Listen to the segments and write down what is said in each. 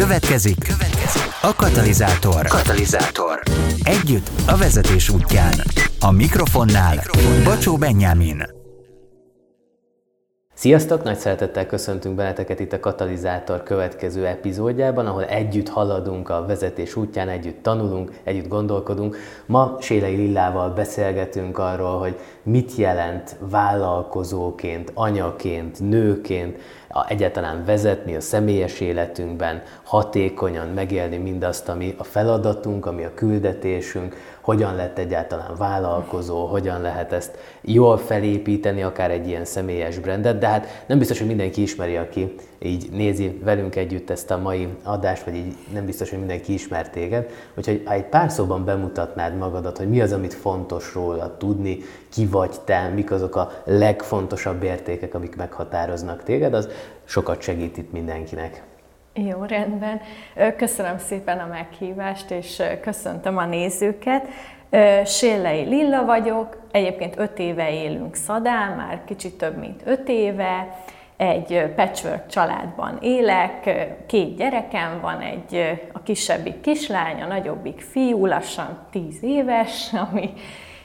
Következik, következik a katalizátor. Katalizátor. Együtt a vezetés útján. A mikrofonnál, mikrofonnál. Bacsó Benyámin. Sziasztok! Nagy szeretettel köszöntünk benneteket itt a Katalizátor következő epizódjában, ahol együtt haladunk a vezetés útján, együtt tanulunk, együtt gondolkodunk. Ma Sélei Lillával beszélgetünk arról, hogy mit jelent vállalkozóként, anyaként, nőként, egyáltalán vezetni a személyes életünkben, hatékonyan megélni mindazt, ami a feladatunk, ami a küldetésünk, hogyan lett egyáltalán vállalkozó, hogyan lehet ezt jól felépíteni, akár egy ilyen személyes brandet, de hát nem biztos, hogy mindenki ismeri, aki így nézi velünk együtt ezt a mai adást, vagy így nem biztos, hogy mindenki ismer téged. Úgyhogy ha egy pár szóban bemutatnád magadat, hogy mi az, amit fontos róla tudni, ki vagy te, mik azok a legfontosabb értékek, amik meghatároznak téged, az sokat segít itt mindenkinek. Jó, rendben. Köszönöm szépen a meghívást, és köszöntöm a nézőket. Sélei Lilla vagyok, egyébként öt éve élünk Szadán, már kicsit több mint öt éve. Egy patchwork családban élek, két gyerekem van, egy a kisebbik kislány, a nagyobbik fiú, lassan tíz éves, ami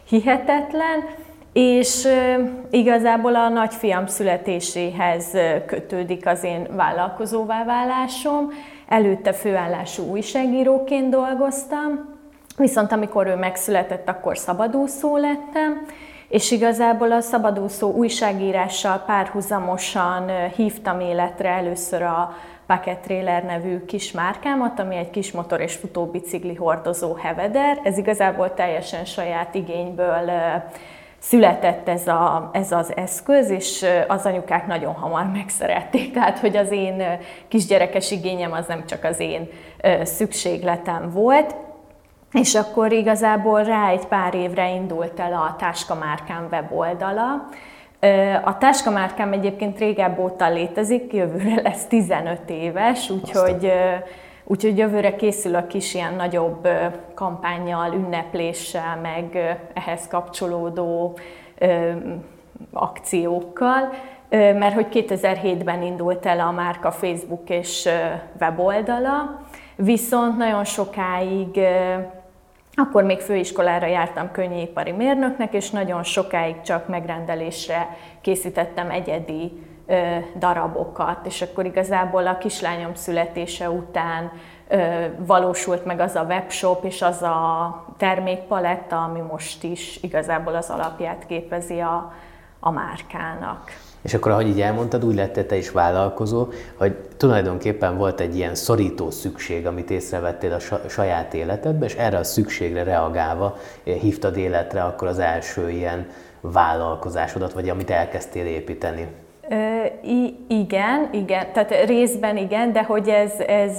hihetetlen és igazából a nagyfiam születéséhez kötődik az én vállalkozóvá válásom. Előtte főállású újságíróként dolgoztam, viszont amikor ő megszületett, akkor szabadúszó lettem, és igazából a szabadúszó újságírással párhuzamosan hívtam életre először a Bucket Trailer nevű kis márkámat, ami egy kis motor és futóbicikli hordozó heveder. Ez igazából teljesen saját igényből született ez, a, ez az eszköz, és az anyukák nagyon hamar megszerették. Tehát, hogy az én kisgyerekes igényem az nem csak az én szükségletem volt. És akkor igazából rá egy pár évre indult el a Márkám weboldala. A márkám egyébként régebb óta létezik, jövőre lesz 15 éves, úgyhogy Úgyhogy jövőre készül a kis ilyen nagyobb kampányjal, ünnepléssel, meg ehhez kapcsolódó akciókkal, mert hogy 2007-ben indult el a márka Facebook és weboldala, viszont nagyon sokáig akkor még főiskolára jártam könnyűipari mérnöknek, és nagyon sokáig csak megrendelésre készítettem egyedi darabokat, és akkor igazából a kislányom születése után valósult meg az a webshop és az a termékpaletta, ami most is igazából az alapját képezi a, a márkának. És akkor, ahogy így elmondtad, úgy lettél te is vállalkozó, hogy tulajdonképpen volt egy ilyen szorító szükség, amit észrevettél a saját életedben, és erre a szükségre reagálva hívtad életre akkor az első ilyen vállalkozásodat, vagy amit elkezdtél építeni. I- igen, igen, tehát részben igen, de hogy ez, ez,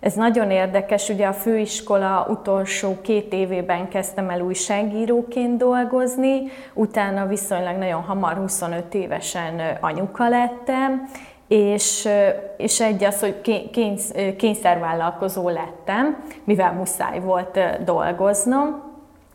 ez nagyon érdekes, ugye a főiskola utolsó két évében kezdtem el újságíróként dolgozni, utána viszonylag nagyon hamar, 25 évesen anyuka lettem, és, és egy az, hogy kénysz, kényszervállalkozó lettem, mivel muszáj volt dolgoznom,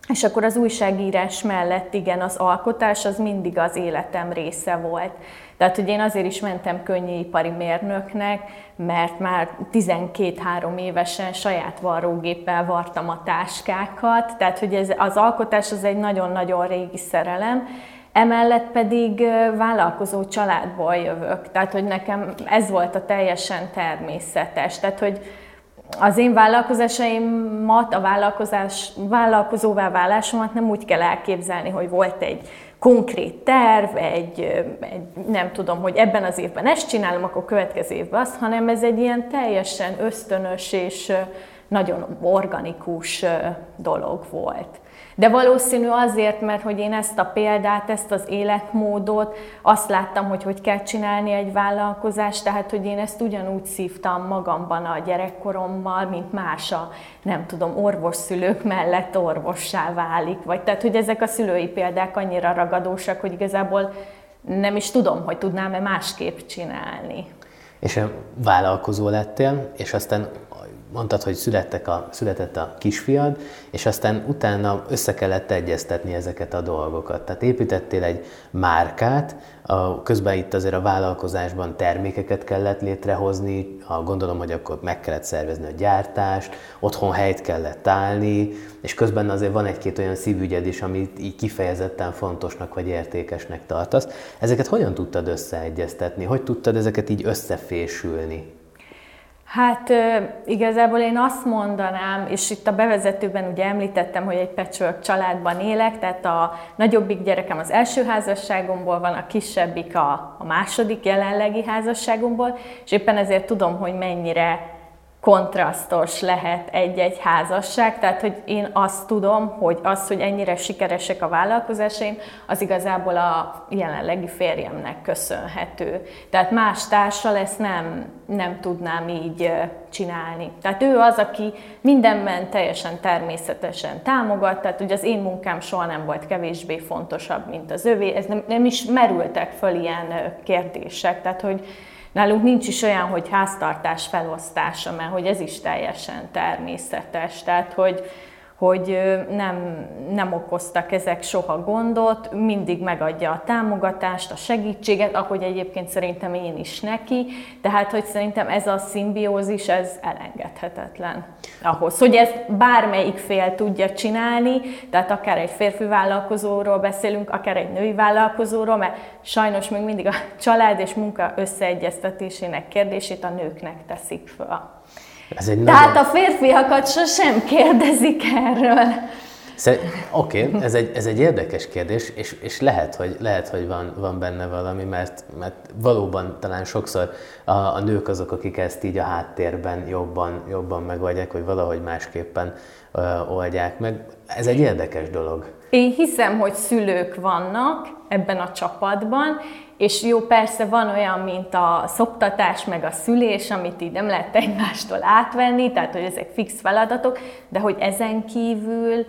és akkor az újságírás mellett igen, az alkotás az mindig az életem része volt. Tehát, hogy én azért is mentem könnyűipari mérnöknek, mert már 12-3 évesen saját varrógéppel vartam a táskákat, tehát, hogy ez, az alkotás az egy nagyon-nagyon régi szerelem, Emellett pedig vállalkozó családból jövök, tehát hogy nekem ez volt a teljesen természetes. Tehát, hogy az én vállalkozásaimat, a vállalkozás, vállalkozóvá válásomat nem úgy kell elképzelni, hogy volt egy konkrét terv, egy, egy, nem tudom, hogy ebben az évben ezt csinálom, akkor következő évben azt, hanem ez egy ilyen teljesen ösztönös és nagyon organikus dolog volt. De valószínű azért, mert hogy én ezt a példát, ezt az életmódot, azt láttam, hogy hogy kell csinálni egy vállalkozást, tehát hogy én ezt ugyanúgy szívtam magamban a gyerekkorommal, mint más a, nem tudom, orvosszülők mellett orvossá válik, vagy tehát, hogy ezek a szülői példák annyira ragadósak, hogy igazából nem is tudom, hogy tudnám-e másképp csinálni. És vállalkozó lettél, és aztán mondtad, hogy születtek a, született a kisfiad, és aztán utána össze kellett egyeztetni ezeket a dolgokat. Tehát építettél egy márkát, a, közben itt azért a vállalkozásban termékeket kellett létrehozni, ha gondolom, hogy akkor meg kellett szervezni a gyártást, otthon helyt kellett állni, és közben azért van egy-két olyan szívügyed is, amit így kifejezetten fontosnak vagy értékesnek tartasz. Ezeket hogyan tudtad összeegyeztetni? Hogy tudtad ezeket így összefésülni? Hát igazából én azt mondanám, és itt a bevezetőben ugye említettem, hogy egy patchwork családban élek, tehát a nagyobbik gyerekem az első házasságomból van, a kisebbik a, a második jelenlegi házasságomból, és éppen ezért tudom, hogy mennyire kontrasztos lehet egy-egy házasság, tehát hogy én azt tudom, hogy az, hogy ennyire sikeresek a vállalkozásaim, az igazából a jelenlegi férjemnek köszönhető. Tehát más társal ezt nem, nem tudnám így csinálni. Tehát ő az, aki mindenben teljesen természetesen támogat, tehát hogy az én munkám soha nem volt kevésbé fontosabb, mint az övé, ez nem, nem is merültek föl ilyen kérdések, tehát hogy Nálunk nincs is olyan, hogy háztartás felosztása, mert hogy ez is teljesen természetes. Tehát, hogy hogy nem, nem okoztak ezek soha gondot, mindig megadja a támogatást, a segítséget, ahogy egyébként szerintem én is neki, tehát hogy szerintem ez a szimbiózis, ez elengedhetetlen ahhoz, hogy ezt bármelyik fél tudja csinálni, tehát akár egy férfi vállalkozóról beszélünk, akár egy női vállalkozóról, mert sajnos még mindig a család és munka összeegyeztetésének kérdését a nőknek teszik fel. Ez egy Tehát nagyon... a férfiakat sosem kérdezik erről. Oké, okay, ez, egy, ez egy érdekes kérdés, és, és lehet, hogy, lehet, hogy van, van benne valami, mert, mert valóban talán sokszor a, a nők azok, akik ezt így a háttérben jobban, jobban megoldják, hogy valahogy másképpen oldják meg. Ez egy érdekes dolog. Én hiszem, hogy szülők vannak ebben a csapatban, és jó, persze van olyan, mint a szoptatás, meg a szülés, amit így nem lehet egymástól átvenni, tehát hogy ezek fix feladatok, de hogy ezen kívül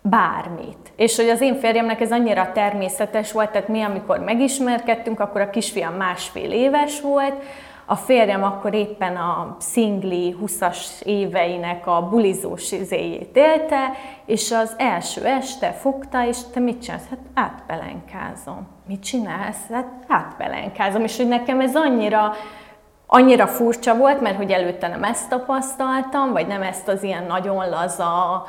bármit. És hogy az én férjemnek ez annyira természetes volt, tehát mi, amikor megismerkedtünk, akkor a kisfiam másfél éves volt, a férjem akkor éppen a szingli 20-as éveinek a bulizós izéjét élte, és az első este fogta, és te mit csinálsz? Hát átpelenkázom. Mit csinálsz? Hát átpelenkázom. És hogy nekem ez annyira, annyira furcsa volt, mert hogy előtte nem ezt tapasztaltam, vagy nem ezt az ilyen nagyon laza,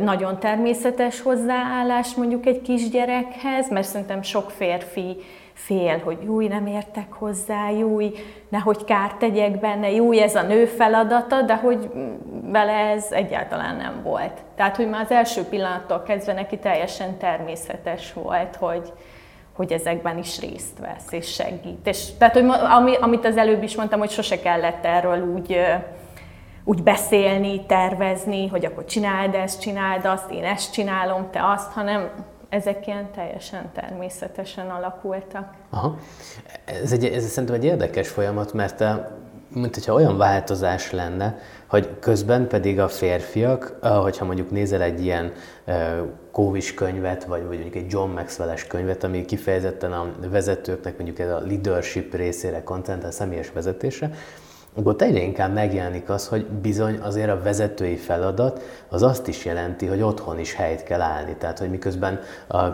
nagyon természetes hozzáállás mondjuk egy kisgyerekhez, mert szerintem sok férfi fél, hogy júj, nem értek hozzá, júj, nehogy kárt tegyek benne, júj, ez a nő feladata, de hogy vele ez egyáltalán nem volt. Tehát, hogy már az első pillanattól kezdve neki teljesen természetes volt, hogy, hogy ezekben is részt vesz és segít. És, tehát, hogy ami, amit az előbb is mondtam, hogy sose kellett erről úgy, úgy beszélni, tervezni, hogy akkor csináld ezt, csináld azt, én ezt csinálom, te azt, hanem ezek ilyen teljesen természetesen alakultak. Aha. Ez, egy, ez szerintem egy érdekes folyamat, mert a, eh, mint hogyha olyan változás lenne, hogy közben pedig a férfiak, eh, hogyha mondjuk nézel egy ilyen eh, kóvis könyvet, vagy, vagy mondjuk egy John Maxwell-es könyvet, ami kifejezetten a vezetőknek mondjuk ez a leadership részére koncentrál, a személyes vezetésre, akkor egyre inkább megjelenik az, hogy bizony azért a vezetői feladat az azt is jelenti, hogy otthon is helyt kell állni. Tehát, hogy miközben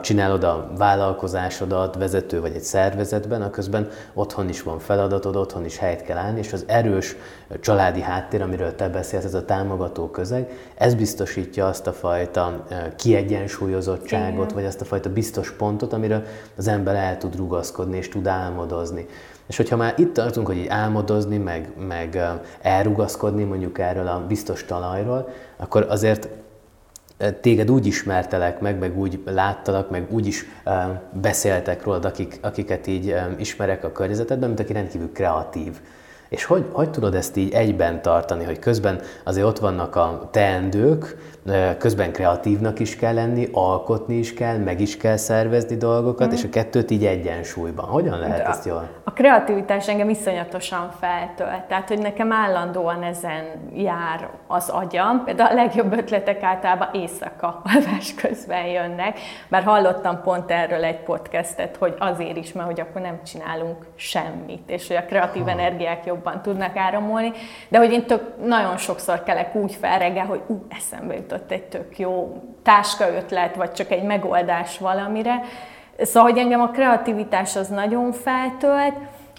csinálod a vállalkozásodat vezető vagy egy szervezetben, a közben otthon is van feladatod, otthon is helyt kell állni, és az erős családi háttér, amiről te beszélsz, ez a támogató közeg, ez biztosítja azt a fajta kiegyensúlyozottságot, Igen. vagy azt a fajta biztos pontot, amire az ember el tud rugaszkodni és tud álmodozni. És hogyha már itt tartunk, hogy így álmodozni, meg, meg elrugaszkodni mondjuk erről a biztos talajról, akkor azért téged úgy ismertelek meg, meg úgy láttalak, meg úgy is beszéltek rólad, akik, akiket így ismerek a környezetedben, mint aki rendkívül kreatív. És hogy, hogy tudod ezt így egyben tartani, hogy közben azért ott vannak a teendők, közben kreatívnak is kell lenni, alkotni is kell, meg is kell szervezni dolgokat, mm. és a kettőt így egyensúlyban. Hogyan lehet ezt jól? A kreativitás engem iszonyatosan feltölt, tehát hogy nekem állandóan ezen jár az agyam. Például a legjobb ötletek általában éjszaka alvás közben jönnek, bár hallottam pont erről egy podcastet, hogy azért is, mert hogy akkor nem csinálunk semmit, és hogy a kreatív ha. energiák jobb jobban tudnak áramolni, de hogy én tök, nagyon sokszor kelek úgy fel reggel, hogy ú, eszembe jutott egy tök jó táska ötlet, vagy csak egy megoldás valamire. Szóval, hogy engem a kreativitás az nagyon feltölt,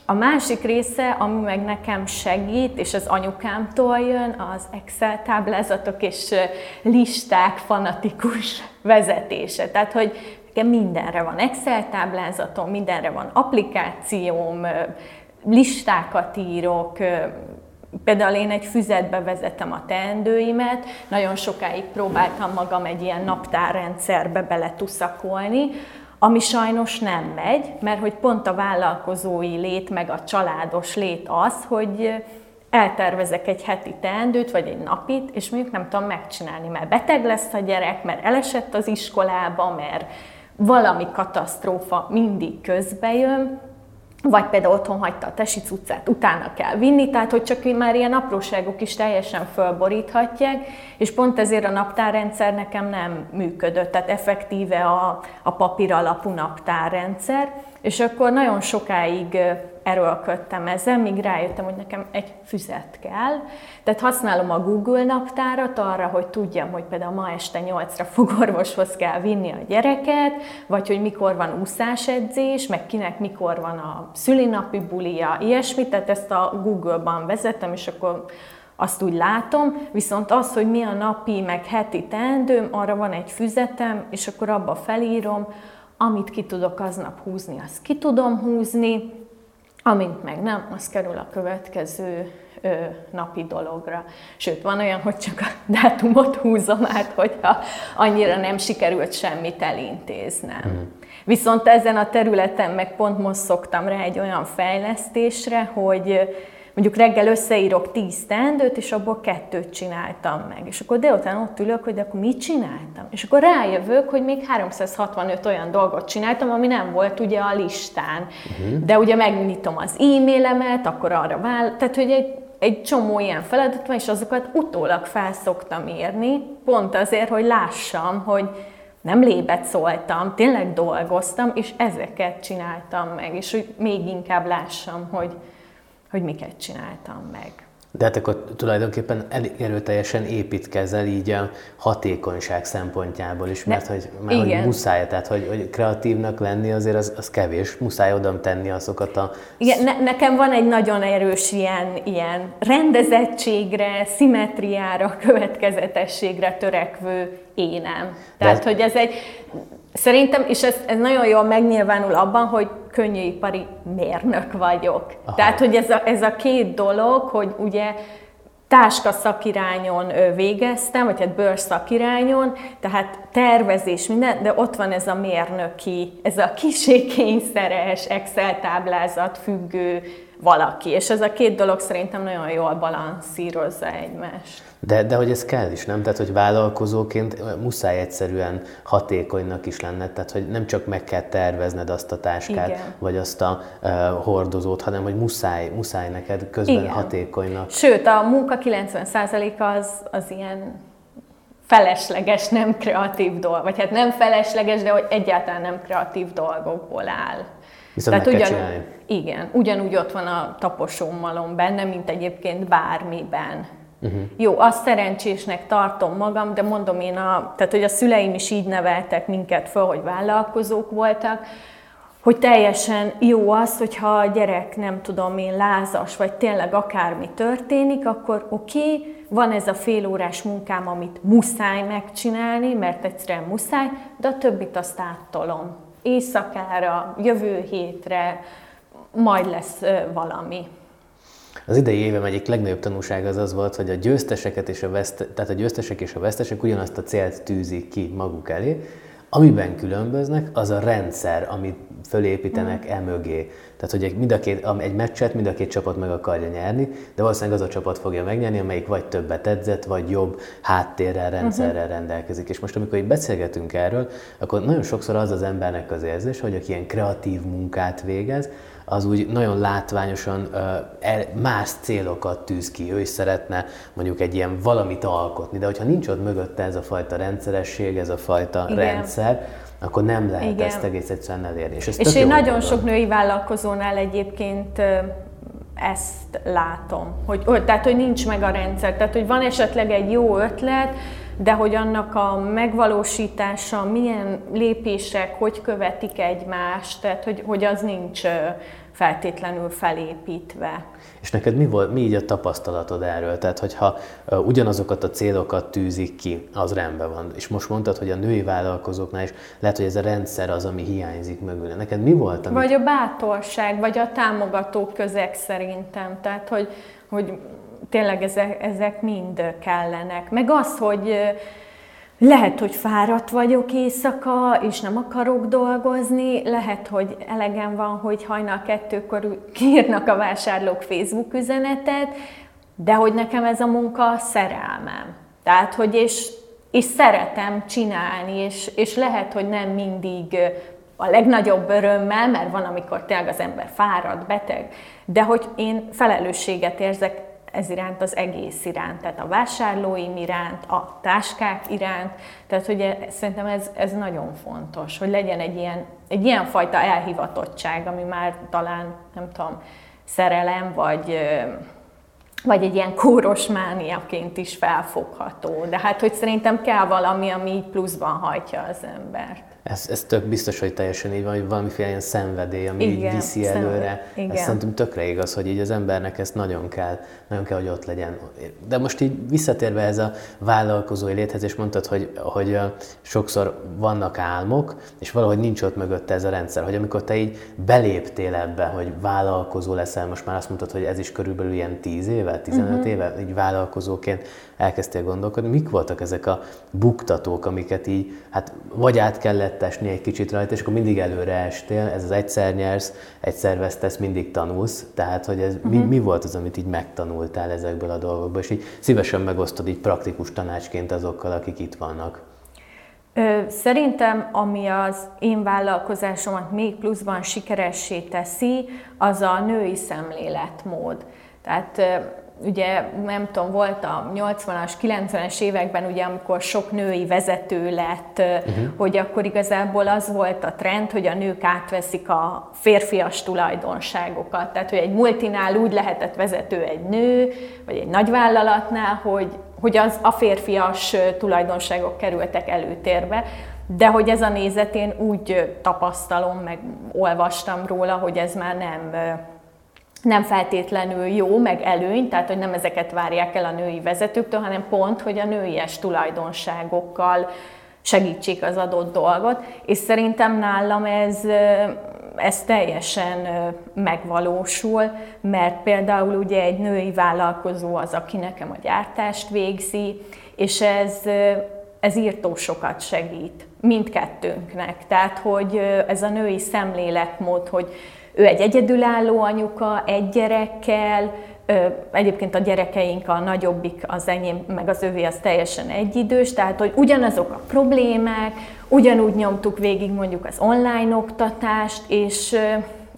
a másik része, ami meg nekem segít, és az anyukámtól jön, az Excel táblázatok és listák fanatikus vezetése. Tehát, hogy nekem mindenre van Excel táblázatom, mindenre van applikációm, listákat írok, Például én egy füzetbe vezetem a teendőimet, nagyon sokáig próbáltam magam egy ilyen naptárrendszerbe beletuszakolni, ami sajnos nem megy, mert hogy pont a vállalkozói lét, meg a családos lét az, hogy eltervezek egy heti teendőt, vagy egy napit, és mondjuk nem tudom megcsinálni, mert beteg lesz a gyerek, mert elesett az iskolába, mert valami katasztrófa mindig közbe jön, vagy például otthon hagyta a tesi cuccát, utána kell vinni, tehát hogy csak már ilyen apróságok is teljesen fölboríthatják, és pont ezért a naptárrendszer nekem nem működött, tehát effektíve a, a papír alapú naptárrendszer, és akkor nagyon sokáig erőlködtem ezzel, míg rájöttem, hogy nekem egy füzet kell. Tehát használom a Google naptárat arra, hogy tudjam, hogy például ma este 8-ra fogorvoshoz kell vinni a gyereket, vagy hogy mikor van úszásedzés, meg kinek mikor van a szülinapi bulia, ilyesmit, tehát ezt a Google-ban vezetem, és akkor azt úgy látom, viszont az, hogy mi a napi, meg heti teendőm, arra van egy füzetem, és akkor abba felírom, amit ki tudok aznap húzni, azt ki tudom húzni, amint meg nem, az kerül a következő ö, napi dologra. Sőt, van olyan, hogy csak a dátumot húzom át, hogyha annyira nem sikerült semmit elintéznem. Mm. Viszont ezen a területen meg pont most szoktam rá egy olyan fejlesztésre, hogy mondjuk reggel összeírok tíz teendőt, és abból kettőt csináltam meg. És akkor délután ott ülök, hogy de akkor mit csináltam? És akkor rájövök, hogy még 365 olyan dolgot csináltam, ami nem volt ugye a listán. Uh-huh. De ugye megnyitom az e-mailemet, akkor arra vál, tehát hogy egy, egy csomó ilyen feladat van, és azokat utólag felszoktam írni, pont azért, hogy lássam, hogy nem lébet szóltam, tényleg dolgoztam, és ezeket csináltam meg, és hogy még inkább lássam, hogy, hogy miket csináltam meg. De hát akkor tulajdonképpen elég erőteljesen építkezel így a hatékonyság szempontjából is, mert ne, hogy, mert hogy muszáj, tehát hogy, hogy kreatívnak lenni azért az, az kevés, muszáj odam tenni azokat a... Igen, ne, nekem van egy nagyon erős ilyen, ilyen rendezettségre, szimmetriára, következetességre törekvő énem. Tehát, De... hogy ez egy Szerintem, és ez, ez nagyon jól megnyilvánul abban, hogy könnyűipari mérnök vagyok. Aha. Tehát, hogy ez a, ez a két dolog, hogy ugye táska szakirányon végeztem, vagy hát bőr szakirányon, tehát tervezés, minden, de ott van ez a mérnöki, ez a kiségkényszeres Excel táblázat függő valaki, és ez a két dolog szerintem nagyon jól balanszírozza egymást. De, de hogy ez kell is, nem? Tehát, hogy vállalkozóként muszáj egyszerűen hatékonynak is lenned, tehát, hogy nem csak meg kell tervezned azt a táskát, Igen. vagy azt a uh, hordozót, hanem, hogy muszáj, muszáj neked közben Igen. hatékonynak. Sőt, a munka 90%-a az, az ilyen felesleges, nem kreatív dolog, vagy hát nem felesleges, de hogy egyáltalán nem kreatív dolgokból áll. Viszont Tehát meg ugyan, csinálni. Igen, ugyanúgy ott van a taposómalom benne, mint egyébként bármiben. Uh-huh. Jó, azt szerencsésnek tartom magam, de mondom én, a, tehát hogy a szüleim is így neveltek minket föl, hogy vállalkozók voltak, hogy teljesen jó az, hogyha a gyerek, nem tudom én, lázas, vagy tényleg akármi történik, akkor oké, okay, van ez a félórás munkám, amit muszáj megcsinálni, mert egyszerűen muszáj, de a többit azt áttolom. Éjszakára, jövő hétre, majd lesz valami. Az idei évem egyik legnagyobb tanulság az az volt, hogy a győzteseket és a veszt, tehát a győztesek és a vesztesek ugyanazt a célt tűzik ki maguk elé, Amiben különböznek, az a rendszer, amit fölépítenek mm. emögé. Tehát, hogy mind a két, egy meccset mind a két csapat meg akarja nyerni, de valószínűleg az a csapat fogja megnyerni, amelyik vagy többet edzett, vagy jobb háttérrel, rendszerrel uh-huh. rendelkezik. És most, amikor így beszélgetünk erről, akkor nagyon sokszor az az embernek az érzés, hogy aki ilyen kreatív munkát végez, az úgy nagyon látványosan más célokat tűz ki. Ő is szeretne mondjuk egy ilyen valamit alkotni, de hogyha nincs ott mögötte ez a fajta rendszeresség, ez a fajta Igen. rendszer, akkor nem lehet Igen. ezt egész egyszerűen elérni. És, és én nagyon sok női vállalkozónál egyébként ezt látom. Hogy, hogy, tehát, hogy nincs meg a rendszer. Tehát, hogy van esetleg egy jó ötlet, de hogy annak a megvalósítása, milyen lépések, hogy követik egymást, tehát hogy, hogy az nincs feltétlenül felépítve. És neked mi, volt, mi így a tapasztalatod erről? Tehát, hogyha ugyanazokat a célokat tűzik ki, az rendben van. És most mondtad, hogy a női vállalkozóknál is lehet, hogy ez a rendszer az, ami hiányzik mögül. Neked mi volt? Amit... Vagy a bátorság, vagy a támogató közeg szerintem. Tehát, hogy, hogy tényleg ezek, ezek mind kellenek. Meg az, hogy lehet, hogy fáradt vagyok éjszaka, és nem akarok dolgozni, lehet, hogy elegem van, hogy hajnal kettőkor írnak a vásárlók Facebook üzenetet, de hogy nekem ez a munka szerelmem. Tehát, hogy és, és szeretem csinálni, és, és lehet, hogy nem mindig a legnagyobb örömmel, mert van, amikor tényleg az ember fárad, beteg, de hogy én felelősséget érzek ez iránt, az egész iránt, tehát a vásárlóim iránt, a táskák iránt, tehát hogy szerintem ez, ez nagyon fontos, hogy legyen egy ilyen, egy ilyen fajta elhivatottság, ami már talán, nem tudom, szerelem, vagy, vagy egy ilyen kóros mániaként is felfogható. De hát, hogy szerintem kell valami, ami így pluszban hajtja az embert. Ez, ez tök biztos, hogy teljesen így van, hogy valamiféle ilyen szenvedély, ami Igen, így viszi előre. Igen. Ez szerintem tökre igaz, hogy így az embernek ezt nagyon kell, nagyon kell, hogy ott legyen. De most így visszatérve ez a vállalkozói léthez, és mondtad, hogy, hogy sokszor vannak álmok, és valahogy nincs ott mögötte ez a rendszer, hogy amikor te így beléptél ebbe, hogy vállalkozó leszel, most már azt mondtad, hogy ez is körülbelül ilyen 10 éve, 15 uh-huh. éve, így vállalkozóként elkezdtél gondolkodni, mik voltak ezek a buktatók, amiket így, hát vagy át kellett esni egy kicsit rajta, és akkor mindig előre estél, ez az egyszer nyersz, egyszer vesztesz, mindig tanulsz, tehát hogy ez uh-huh. mi, mhm. mi volt az, amit így megtanultál ezekből a dolgokból, és így szívesen megosztod így praktikus tanácsként azokkal, akik itt vannak. Szerintem, ami az én vállalkozásomat még pluszban sikeressé teszi, az a női szemléletmód. Tehát ugye nem tudom, volt a 80-as, 90-es években, ugye, amikor sok női vezető lett, uh-huh. hogy akkor igazából az volt a trend, hogy a nők átveszik a férfias tulajdonságokat. Tehát, hogy egy multinál úgy lehetett vezető egy nő, vagy egy nagyvállalatnál, hogy, hogy az a férfias tulajdonságok kerültek előtérbe, de hogy ez a nézet én úgy tapasztalom, meg olvastam róla, hogy ez már nem nem feltétlenül jó, meg előny, tehát hogy nem ezeket várják el a női vezetőktől, hanem pont, hogy a nőies tulajdonságokkal segítsék az adott dolgot, és szerintem nálam ez, ez teljesen megvalósul, mert például ugye egy női vállalkozó az, aki nekem a gyártást végzi, és ez, ez írtó sokat segít mindkettőnknek. Tehát, hogy ez a női szemléletmód, hogy ő egy egyedülálló anyuka, egy gyerekkel, Egyébként a gyerekeink, a nagyobbik, az enyém, meg az övé az teljesen egyidős, tehát hogy ugyanazok a problémák, ugyanúgy nyomtuk végig mondjuk az online oktatást, és,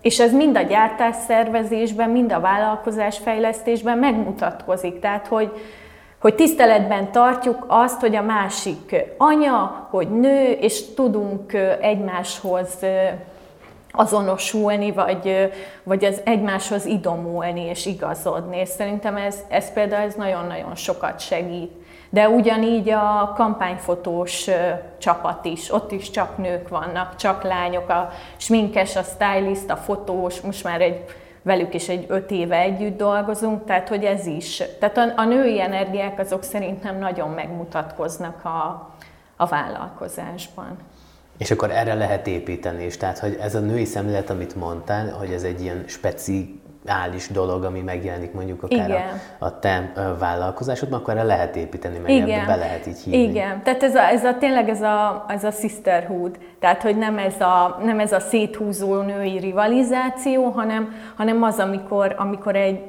és ez mind a gyártásszervezésben, mind a vállalkozásfejlesztésben megmutatkozik. Tehát, hogy, hogy tiszteletben tartjuk azt, hogy a másik anya, hogy nő, és tudunk egymáshoz azonosulni, vagy, vagy az egymáshoz idomulni és igazodni. És szerintem ez, ez például ez nagyon-nagyon sokat segít. De ugyanígy a kampányfotós csapat is, ott is csak nők vannak, csak lányok, a sminkes, a stylist, a fotós, most már egy, velük is egy öt éve együtt dolgozunk, tehát hogy ez is. Tehát a, a női energiák azok szerintem nagyon megmutatkoznak a, a vállalkozásban. És akkor erre lehet építeni is. Tehát, hogy ez a női szemlélet, amit mondtál, hogy ez egy ilyen speciális dolog, ami megjelenik mondjuk akár Igen. a, a te vállalkozásodban, akkor erre lehet építeni, meg Igen. ebbe be lehet így hívni. Igen, tehát ez a, ez a tényleg ez a, ez a sisterhood, tehát hogy nem ez a, nem ez a széthúzó női rivalizáció, hanem, hanem az, amikor, amikor egy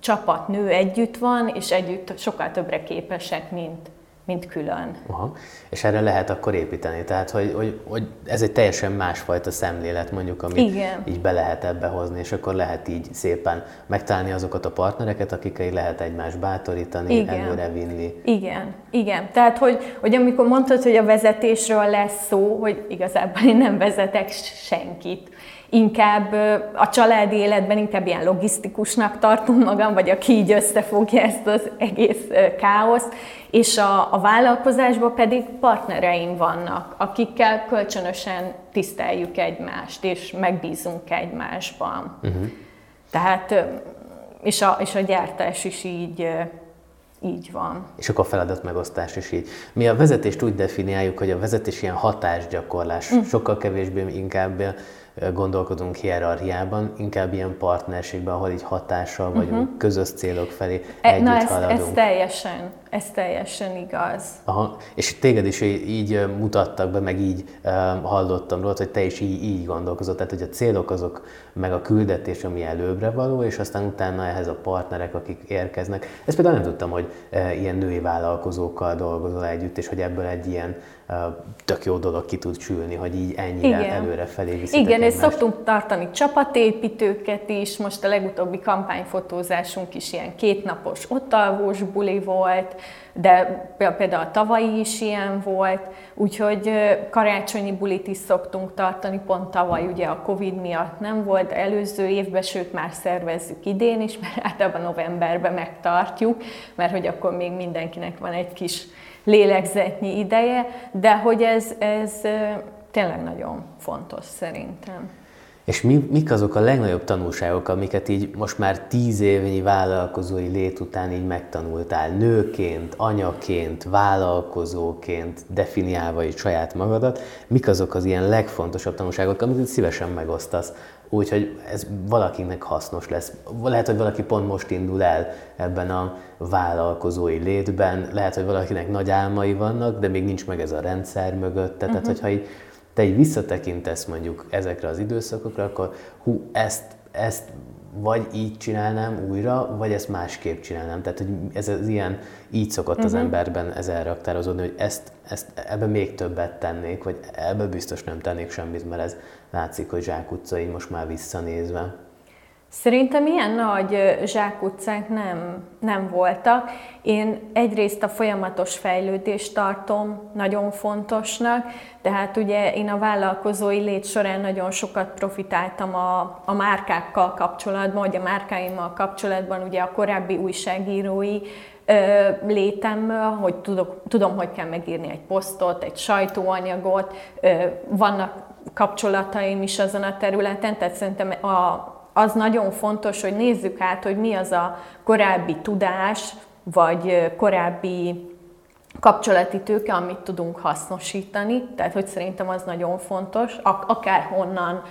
csapat nő együtt van, és együtt sokkal többre képesek, mint, mint külön. Aha. És erre lehet akkor építeni, tehát hogy, hogy, hogy ez egy teljesen másfajta szemlélet mondjuk, amit Igen. így be lehet ebbe hozni, és akkor lehet így szépen megtalálni azokat a partnereket, akikkel lehet egymást bátorítani, Igen. előre vinni. Igen, Igen. Tehát, hogy, hogy amikor mondtad, hogy a vezetésről lesz szó, hogy igazából én nem vezetek senkit. inkább a családi életben inkább ilyen logisztikusnak tartom magam, vagy aki így összefogja ezt az egész káoszt, és a, a vállalkozásban pedig partnereim vannak, akikkel kölcsönösen tiszteljük egymást, és megbízunk egymásban. Uh-huh. Tehát, és a, és a gyártás is így így van. És akkor a feladatmegosztás is így. Mi a vezetést úgy definiáljuk, hogy a vezetés ilyen hatásgyakorlás, mm. sokkal kevésbé inkább gondolkodunk hierarchiában, inkább ilyen partnerségben, ahol így hatással vagyunk, uh-huh. közös célok felé e, együtt Na, ez, haladunk. ez teljesen, ez teljesen igaz. Aha, és téged is így mutattak be, meg így hallottam róla, hogy te is így, így gondolkozott, tehát hogy a célok azok, meg a küldetés, ami előbbre való, és aztán utána ehhez a partnerek, akik érkeznek. Ezt például nem tudtam, hogy uh, ilyen női vállalkozókkal dolgozol együtt, és hogy ebből egy ilyen tök jó dolog ki tud csülni, hogy így ennyire Igen. előre felé viszitek Igen, és szoktunk tartani csapatépítőket is, most a legutóbbi kampányfotózásunk is ilyen kétnapos ottalvós buli volt, de például a tavalyi is ilyen volt, úgyhogy karácsonyi bulit is szoktunk tartani, pont tavaly ugye a Covid miatt nem volt, előző évben, sőt már szervezzük idén is, mert általában novemberben megtartjuk, mert hogy akkor még mindenkinek van egy kis lélegzetnyi ideje, de hogy ez, ez tényleg nagyon fontos szerintem. És mi, mik azok a legnagyobb tanulságok, amiket így most már tíz évnyi vállalkozói lét után így megtanultál, nőként, anyaként, vállalkozóként, definiálva így saját magadat, mik azok az ilyen legfontosabb tanulságok, amit szívesen megosztasz Úgyhogy ez valakinek hasznos lesz. Lehet, hogy valaki pont most indul el ebben a vállalkozói létben, lehet, hogy valakinek nagy álmai vannak, de még nincs meg ez a rendszer mögött. Tehát, uh-huh. hogyha így, te így visszatekintesz mondjuk ezekre az időszakokra, akkor hú, ezt, ezt vagy így csinálnám újra, vagy ezt másképp csinálnám. Tehát, hogy ez az ilyen, így szokott uh-huh. az mhm. emberben ez elraktározódni, hogy ezt, ezt ebben még többet tennék, vagy ebben biztos nem tennék semmit, mert ez látszik, hogy zsákutcai most már visszanézve. Szerintem ilyen nagy zsákutcák nem, nem voltak. Én egyrészt a folyamatos fejlődést tartom nagyon fontosnak, tehát ugye én a vállalkozói lét során nagyon sokat profitáltam a, a márkákkal kapcsolatban, vagy a márkáimmal kapcsolatban, ugye a korábbi újságírói ö, létemből, hogy tudok, tudom, hogy kell megírni egy posztot, egy sajtóanyagot, vannak kapcsolataim is azon a területen, tehát szerintem a, az nagyon fontos, hogy nézzük át, hogy mi az a korábbi tudás, vagy korábbi kapcsolati tőke, amit tudunk hasznosítani, tehát hogy szerintem az nagyon fontos, akár honnan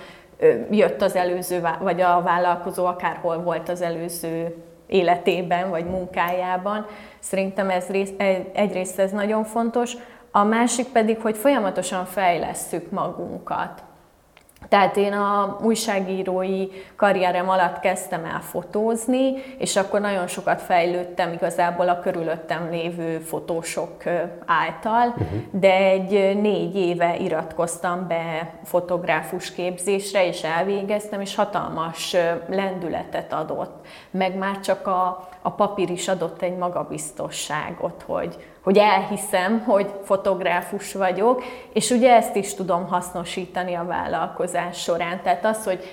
jött az előző, vagy a vállalkozó akárhol volt az előző életében, vagy munkájában. Szerintem ez rész, egyrészt ez nagyon fontos, a másik pedig, hogy folyamatosan fejlesszük magunkat. Tehát én a újságírói karrierem alatt kezdtem el fotózni, és akkor nagyon sokat fejlődtem igazából a körülöttem lévő fotósok által, uh-huh. de egy négy éve iratkoztam be fotográfus képzésre, és elvégeztem, és hatalmas lendületet adott. Meg már csak a, a papír is adott egy magabiztosságot, hogy, hogy elhiszem, hogy fotográfus vagyok, és ugye ezt is tudom hasznosítani a vállalkozás során. Tehát az, hogy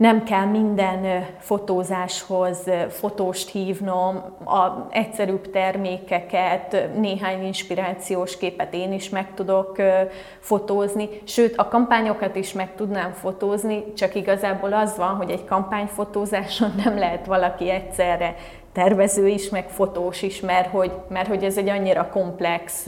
nem kell minden fotózáshoz fotóst hívnom, a egyszerűbb termékeket, néhány inspirációs képet én is meg tudok fotózni, sőt a kampányokat is meg tudnám fotózni, csak igazából az van, hogy egy kampányfotózáson nem lehet valaki egyszerre tervező is, meg fotós is, mert hogy, mert hogy ez egy annyira komplex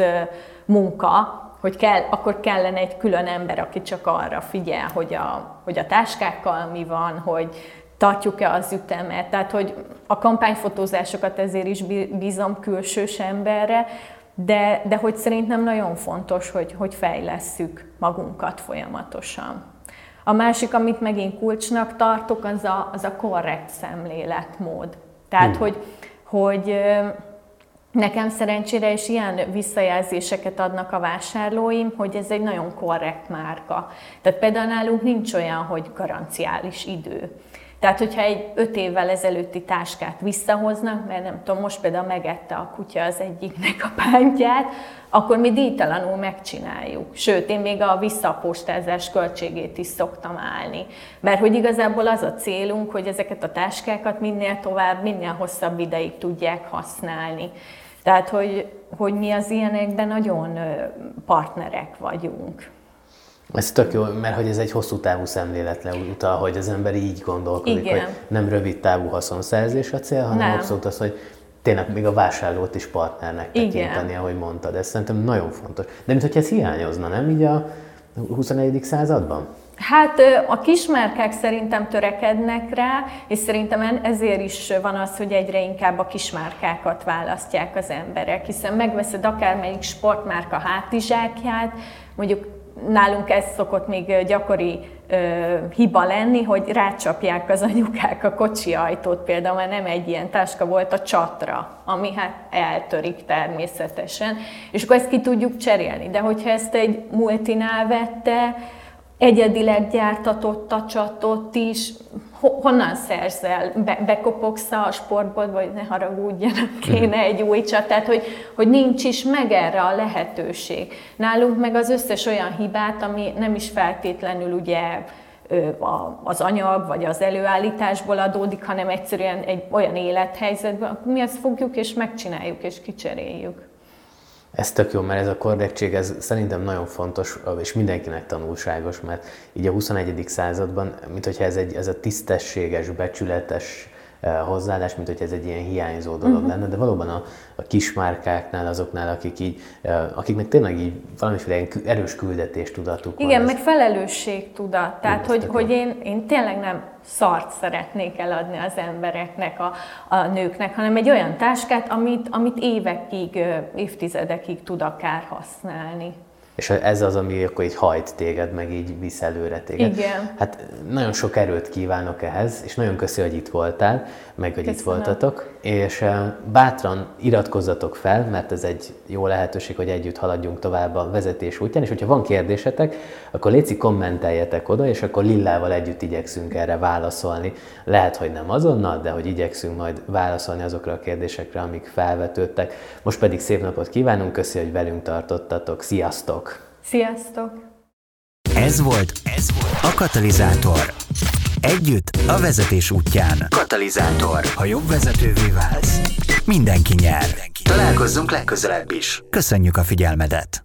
munka, hogy kell, akkor kellene egy külön ember, aki csak arra figyel, hogy a, hogy a táskákkal mi van, hogy tartjuk-e az ütemet. Tehát, hogy a kampányfotózásokat ezért is bízom külsős emberre, de, de hogy szerintem nagyon fontos, hogy, hogy fejlesszük magunkat folyamatosan. A másik, amit megint kulcsnak tartok, az a, az a korrekt szemléletmód. Tehát, hmm. hogy, hogy nekem szerencsére is ilyen visszajelzéseket adnak a vásárlóim, hogy ez egy nagyon korrekt márka. Tehát például nálunk nincs olyan, hogy garanciális idő. Tehát, hogyha egy öt évvel ezelőtti táskát visszahoznak, mert nem tudom, most például megette a kutya az egyiknek a pántját, akkor mi díjtalanul megcsináljuk. Sőt, én még a visszapostázás költségét is szoktam állni. Mert hogy igazából az a célunk, hogy ezeket a táskákat minél tovább, minél hosszabb ideig tudják használni. Tehát, hogy, hogy mi az ilyenekben nagyon partnerek vagyunk. Ez tök jó, mert hogy ez egy hosszú távú szemléletre utal, hogy az ember így gondolkodik, Igen. hogy nem rövid távú haszonszerzés a cél, hanem nem. abszolút az, hogy tényleg még a vásárlót is partnernek tekinteni, Igen. ahogy mondtad. Ez szerintem nagyon fontos. De mint hogy ez hiányozna, nem így a 21. században? Hát a kismárkák szerintem törekednek rá, és szerintem ezért is van az, hogy egyre inkább a kismárkákat választják az emberek, hiszen megveszed akármelyik sportmárka hátizsákját, mondjuk nálunk ez szokott még gyakori ö, hiba lenni, hogy rácsapják az anyukák a kocsi ajtót, például mert nem egy ilyen táska volt a csatra, ami hát eltörik természetesen, és akkor ezt ki tudjuk cserélni. De hogyha ezt egy multinál vette, egyedileg gyártatott a csatot is, honnan szerzel? Be, bekopogsz a sportból, vagy ne haragudjanak, kéne egy új csatát, hogy, hogy nincs is meg erre a lehetőség. Nálunk meg az összes olyan hibát, ami nem is feltétlenül ugye az anyag vagy az előállításból adódik, hanem egyszerűen egy olyan élethelyzetben, mi ezt fogjuk és megcsináljuk és kicseréljük. Ez tök jó, mert ez a korrektség, ez szerintem nagyon fontos, és mindenkinek tanulságos, mert így a 21. században, mint hogyha ez, egy, ez a tisztességes, becsületes hozzáállás, mint hogy ez egy ilyen hiányzó dolog uh-huh. lenne, de valóban a, a kismárkáknál, azoknál, akik így, akiknek tényleg így valamiféle erős küldetéstudatuk Igen, van. meg ez... felelősségtudat. Tehát, hogy, hogy én, én tényleg nem szart szeretnék eladni az embereknek, a, a nőknek, hanem egy olyan táskát, amit, amit évekig, évtizedekig tud akár használni. És ez az, ami akkor így hajt téged, meg így visz előre téged. Igen. Hát nagyon sok erőt kívánok ehhez, és nagyon köszi, hogy itt voltál, meg hogy Köszönöm. itt voltatok. És bátran iratkozzatok fel, mert ez egy jó lehetőség, hogy együtt haladjunk tovább a vezetés útján, és hogyha van kérdésetek, akkor léci kommenteljetek oda, és akkor Lillával együtt igyekszünk erre válaszolni. Lehet, hogy nem azonnal, de hogy igyekszünk majd válaszolni azokra a kérdésekre, amik felvetődtek. Most pedig szép napot kívánunk, köszi, hogy velünk tartottatok. Sziasztok! Sziasztok! Ez volt, ez volt a katalizátor. Együtt a vezetés útján. Katalizátor. Ha jobb vezetővé válsz, mindenki nyer. Találkozzunk legközelebb is. Köszönjük a figyelmedet!